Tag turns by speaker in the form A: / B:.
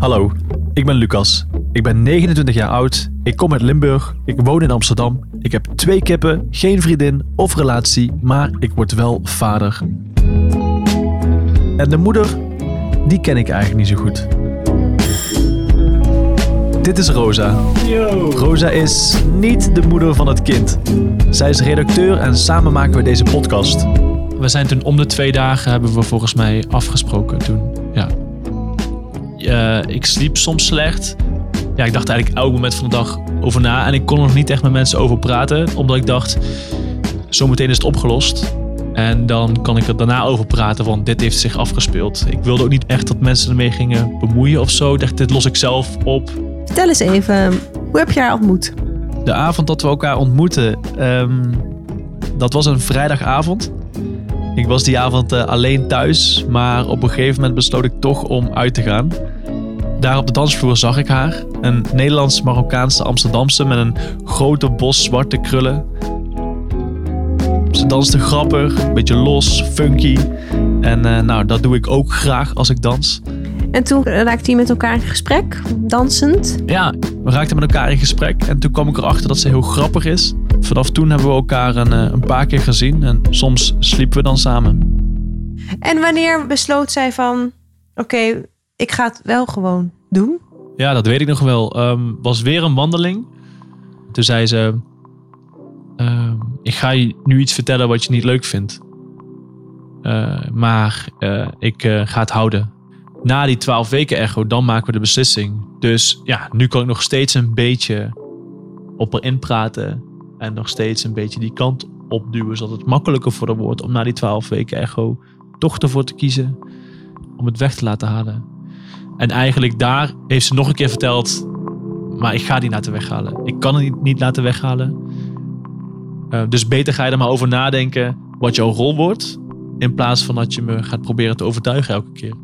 A: Hallo, ik ben Lucas. Ik ben 29 jaar oud. Ik kom uit Limburg. Ik woon in Amsterdam. Ik heb twee kippen, geen vriendin of relatie, maar ik word wel vader. En de moeder, die ken ik eigenlijk niet zo goed. Dit is Rosa. Rosa is niet de moeder van het kind. Zij is redacteur en samen maken we deze podcast.
B: We zijn toen om de twee dagen hebben we volgens mij afgesproken toen. Eh, ik sliep soms slecht. Ja, ik dacht eigenlijk elk moment van de dag over na. En ik kon er nog niet echt met mensen over praten. Omdat ik dacht, zometeen is het opgelost. En dan kan ik er daarna over praten, want dit heeft zich afgespeeld. Ik wilde ook niet echt dat mensen ermee gingen bemoeien of zo. Ik dacht, dit los ik zelf op.
C: Vertel eens even, hoe heb je haar ontmoet?
A: De avond dat we elkaar ontmoetten, ehm, dat was een vrijdagavond. Ik was die avond eh, alleen thuis, maar op een gegeven moment besloot ik toch om uit te gaan. Daar op de dansvloer zag ik haar. Een Nederlands-Marokkaanse Amsterdamse met een grote bos zwarte krullen. Ze danste grappig, een beetje los, funky. En eh, nou, dat doe ik ook graag als ik dans.
C: En toen raakte je met elkaar in gesprek, dansend.
A: Ja, we raakten met elkaar in gesprek en toen kwam ik erachter dat ze heel grappig is. Vanaf toen hebben we elkaar een, eh, een paar keer gezien en soms sliepen we dan samen.
C: En wanneer besloot zij van, oké, ik ga het wel gewoon doen?
A: Ja, dat weet ik nog wel. Ehm was weer een wandeling. Toen zei ze, ehm, ik ga je nu iets vertellen wat je niet leuk vindt. Eh, maar eh, ik eh, ga het houden. Na die twaalf weken echo, dan maken we de beslissing. Dus ja, nu kan ik nog steeds een beetje op erin praten. En nog steeds een beetje die kant opduwen. Zodat het makkelijker voor haar wordt om na die twaalf weken echo toch ervoor te kiezen. Om het weg te laten halen. En eigenlijk daar heeft ze nog een keer verteld. Maar ik ga die laten weghalen. Ik kan het niet, laten weghalen. Eh, dus beter ga je er maar over nadenken wat jouw rol wordt. In plaats van dat je me gaat proberen te overtuigen elke keer.